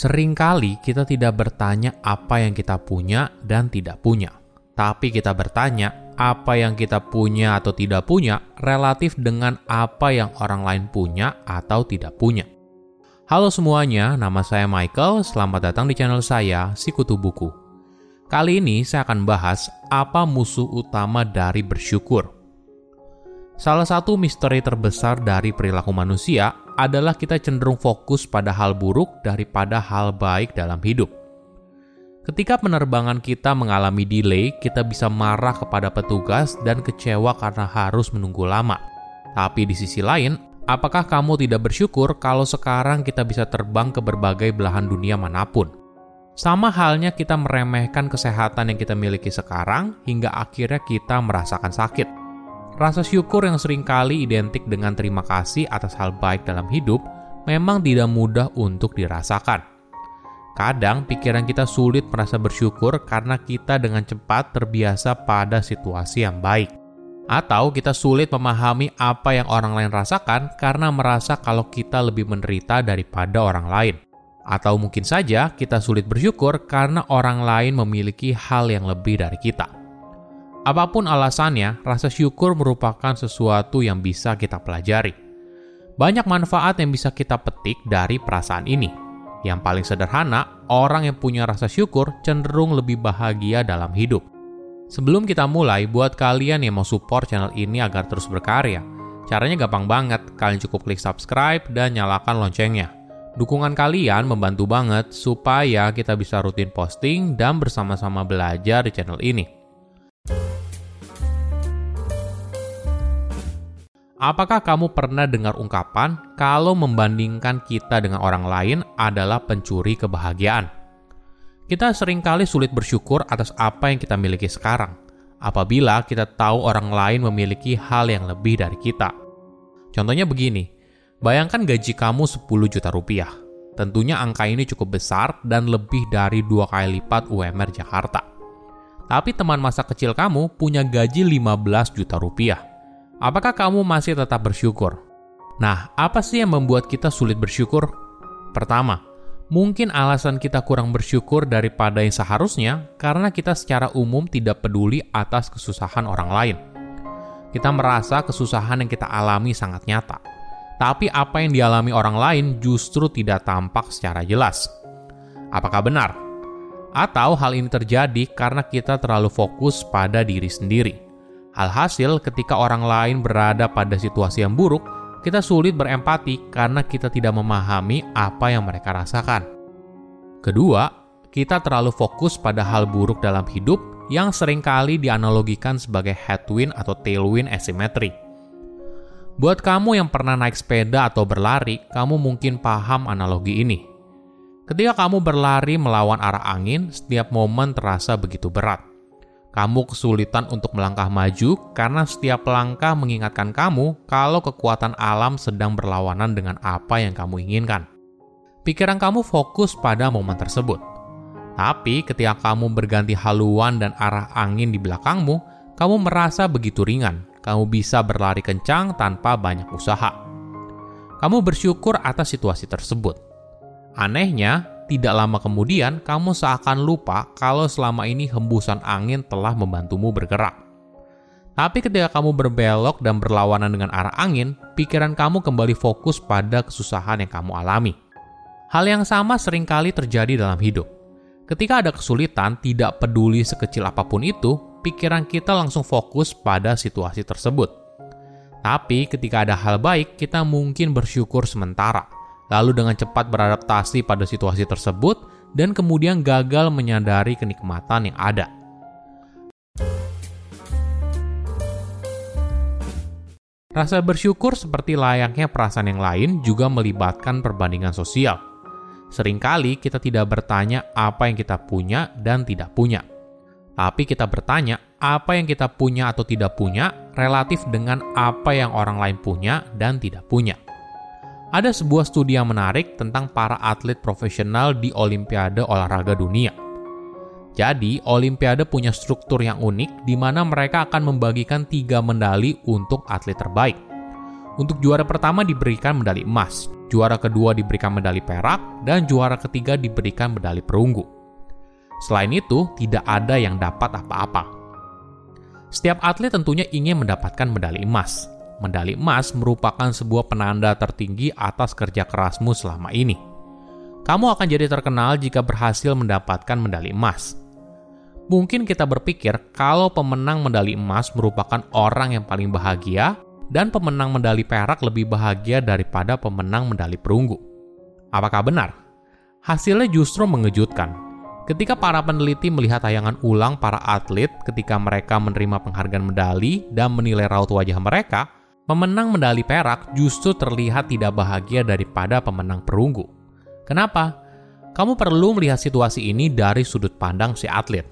Seringkali kita tidak bertanya apa yang kita punya dan tidak punya, tapi kita bertanya apa yang kita punya atau tidak punya relatif dengan apa yang orang lain punya atau tidak punya. Halo semuanya, nama saya Michael. Selamat datang di channel saya, Sikutu Buku. Kali ini saya akan bahas apa musuh utama dari bersyukur. Salah satu misteri terbesar dari perilaku manusia adalah kita cenderung fokus pada hal buruk daripada hal baik dalam hidup. Ketika penerbangan kita mengalami delay, kita bisa marah kepada petugas dan kecewa karena harus menunggu lama. Tapi di sisi lain, apakah kamu tidak bersyukur kalau sekarang kita bisa terbang ke berbagai belahan dunia mana pun? Sama halnya kita meremehkan kesehatan yang kita miliki sekarang hingga akhirnya kita merasakan sakit. Rasa syukur yang sering kali identik dengan terima kasih atas hal baik dalam hidup memang tidak mudah untuk dirasakan. Kadang pikiran kita sulit merasa bersyukur karena kita dengan cepat terbiasa pada situasi yang baik. Atau kita sulit memahami apa yang orang lain rasakan karena merasa kalau kita lebih menderita daripada orang lain. Atau mungkin saja kita sulit bersyukur karena orang lain memiliki hal yang lebih dari kita. Apa pun alasannya, rasa syukur merupakan sesuatu yang bisa kita pelajari. Banyak manfaat yang bisa kita petik dari perasaan ini. Yang paling sederhana, orang yang punya rasa syukur cenderung lebih bahagia dalam hidup. Sebelum kita mulai, buat kalian yang mau support channel ini agar terus berkarya, caranya gampang banget. Kalian cukup klik subscribe dan nyalakan loncengnya. Dukungan kalian membantu banget supaya kita bisa rutin posting dan bersama-sama belajar di channel ini. Apakah kamu pernah dengar ungkapan kalau membandingkan kita dengan orang lain adalah pencuri kebahagiaan? Kita sering kali sulit bersyukur atas apa yang kita miliki sekarang, apabila kita tahu orang lain memiliki hal yang lebih dari kita. Contohnya begini, bayangkan gaji kamu 10 juta rupiah. Tentunya angka ini cukup besar dan lebih dari dua kali lipat UMR Jakarta. Tapi teman masa kecil kamu punya gaji 15 juta rupiah Apakah kamu masih tetap bersyukur? Nah, apa sih yang membuat kita sulit bersyukur? Pertama, mungkin alasan kita kurang bersyukur daripada yang seharusnya karena kita secara umum tidak peduli atas kesusahan orang lain. Kita merasa kesusahan yang kita alami sangat nyata, tapi apa yang dialami orang lain justru tidak tampak secara jelas. Apakah benar? Atau hal ini terjadi karena kita terlalu fokus pada diri sendiri? Alhasil, ketika orang lain berada pada situasi yang buruk, kita sulit berempati karena kita tidak memahami apa yang mereka rasakan. Kedua, kita terlalu fokus pada hal buruk dalam hidup yang sering kali dianalogikan sebagai headwind atau tailwind asymmetry. Buat kamu yang pernah naik sepeda atau berlari, kamu mungkin paham analogi ini. Ketika kamu berlari melawan arah angin, setiap momen terasa begitu berat. Kamu kesulitan untuk melangkah maju karena setiap langkah mengingatkan kamu kalau kekuatan alam sedang berlawanan dengan apa yang kamu inginkan. Pikiran kamu fokus pada momen tersebut. Tapi ketika kamu berganti haluan dan arah angin di belakangmu, kamu merasa begitu ringan. Kamu bisa berlari kencang tanpa banyak usaha. Kamu bersyukur atas situasi tersebut. Anehnya, tidak lama kemudian kamu seakan lupa kalau selama ini hembusan angin telah membantumu bergerak. Tapi ketika kamu berbelok dan berlawanan dengan arah angin, pikiran kamu kembali fokus pada kesusahan yang kamu alami. Hal yang sama sering kali terjadi dalam hidup. Ketika ada kesulitan, tidak peduli sekecil apa pun itu, pikiran kita langsung fokus pada situasi tersebut. Tapi ketika ada hal baik, kita mungkin bersyukur sementara lalu dengan cepat beradaptasi pada situasi tersebut, dan kemudian gagal menyadari kenikmatan yang ada. Rasa bersyukur seperti layaknya perasaan yang lain juga melibatkan perbandingan sosial. Seringkali kita tidak bertanya apa yang kita punya dan tidak punya. Tapi kita bertanya apa yang kita punya atau tidak punya relatif dengan apa yang orang lain punya dan tidak punya. Ada sebuah studi yang menarik tentang para atlet profesional di Olimpiade olahraga dunia. Jadi, Olimpiade punya struktur yang unik di mana mereka akan membagikan tiga medali untuk atlet terbaik. Untuk juara pertama diberikan medali emas, juara kedua diberikan medali perak, dan juara ketiga diberikan medali perunggu. Selain itu, tidak ada yang dapat apa-apa. Setiap atlet tentunya ingin mendapatkan medali emas. Medali emas merupakan sebuah penanda tertinggi atas kerja kerasmu selama ini. Kamu akan jadi terkenal jika berhasil mendapatkan medali emas. Mungkin kita berpikir kalau pemenang medali emas merupakan orang yang paling bahagia dan pemenang medali perak lebih bahagia daripada pemenang medali perunggu. Apakah benar? Hasilnya justru mengejutkan. Ketika para peneliti melihat tayangan ulang para atlet ketika mereka menerima penghargaan medali dan menilai raut wajah mereka, pemenang medali perak justru terlihat tidak bahagia daripada pemenang perunggu. Kenapa? Kamu perlu melihat situasi ini dari sudut pandang si atlet.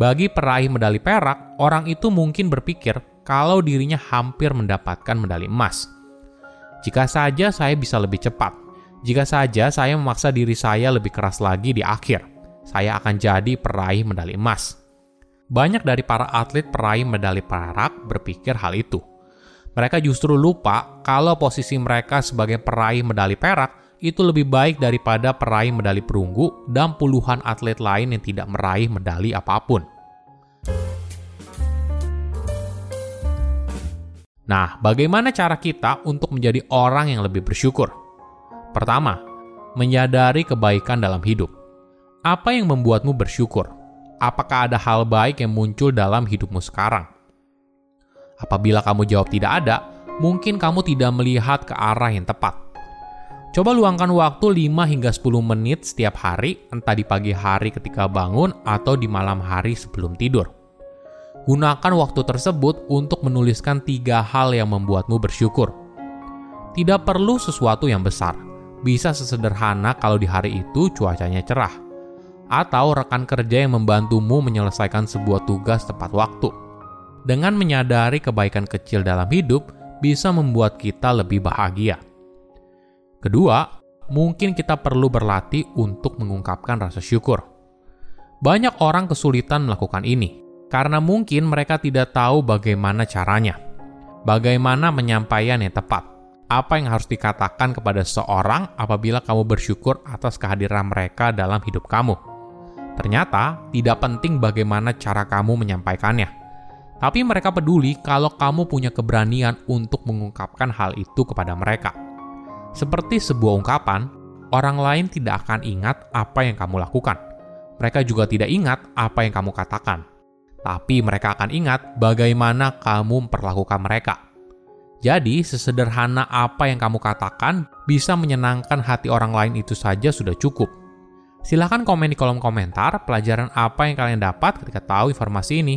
Bagi peraih medali perak, orang itu mungkin berpikir kalau dirinya hampir mendapatkan medali emas. Jika saja saya bisa lebih cepat, jika saja saya memaksa diri saya lebih keras lagi di akhir, saya akan jadi peraih medali emas. Banyak dari para atlet peraih medali perak berpikir hal itu. Mereka justru lupa kalau posisi mereka sebagai peraih medali perak itu lebih baik daripada peraih medali perunggu dan puluhan atlet lain yang tidak meraih medali apa pun. Nah, bagaimana cara kita untuk menjadi orang yang lebih bersyukur? Pertama, menyadari kebaikan dalam hidup. Apa yang membuatmu bersyukur? Apakah ada hal baik yang muncul dalam hidupmu sekarang? Apabila kamu jawab tidak ada, mungkin kamu tidak melihat ke arah yang tepat. Coba luangkan waktu 5 hingga 10 menit setiap hari, entah di pagi hari ketika bangun atau di malam hari sebelum tidur. Gunakan waktu tersebut untuk menuliskan tiga hal yang membuatmu bersyukur. Tidak perlu sesuatu yang besar, bisa sesederhana kalau di hari itu cuacanya cerah, atau rekan kerja yang membantumu menyelesaikan sebuah tugas tepat waktu. Dengan menyadari kebaikan kecil dalam hidup, bisa membuat kita lebih bahagia. Kedua, mungkin kita perlu berlatih untuk mengungkapkan rasa syukur. Banyak orang kesulitan melakukan ini, karena mungkin mereka tidak tahu bagaimana caranya. Bagaimana penyampaian yang tepat? Apa yang harus dikatakan kepada seseorang apabila kamu bersyukur atas kehadiran mereka dalam hidup kamu? Ternyata tidak penting bagaimana cara kamu menyampaikannya. Tapi mereka peduli kalau kamu punya keberanian untuk mengungkapkan hal itu kepada mereka. Seperti sebuah ungkapan, orang lain tidak akan ingat apa yang kamu lakukan. Mereka juga tidak ingat apa yang kamu katakan tapi mereka akan ingat bagaimana kamu memperlakukan mereka. Jadi, sesederhana apa yang kamu katakan bisa menyenangkan hati orang lain itu saja sudah cukup. Silahkan komen di kolom komentar pelajaran apa yang kalian dapat ketika tahu informasi ini.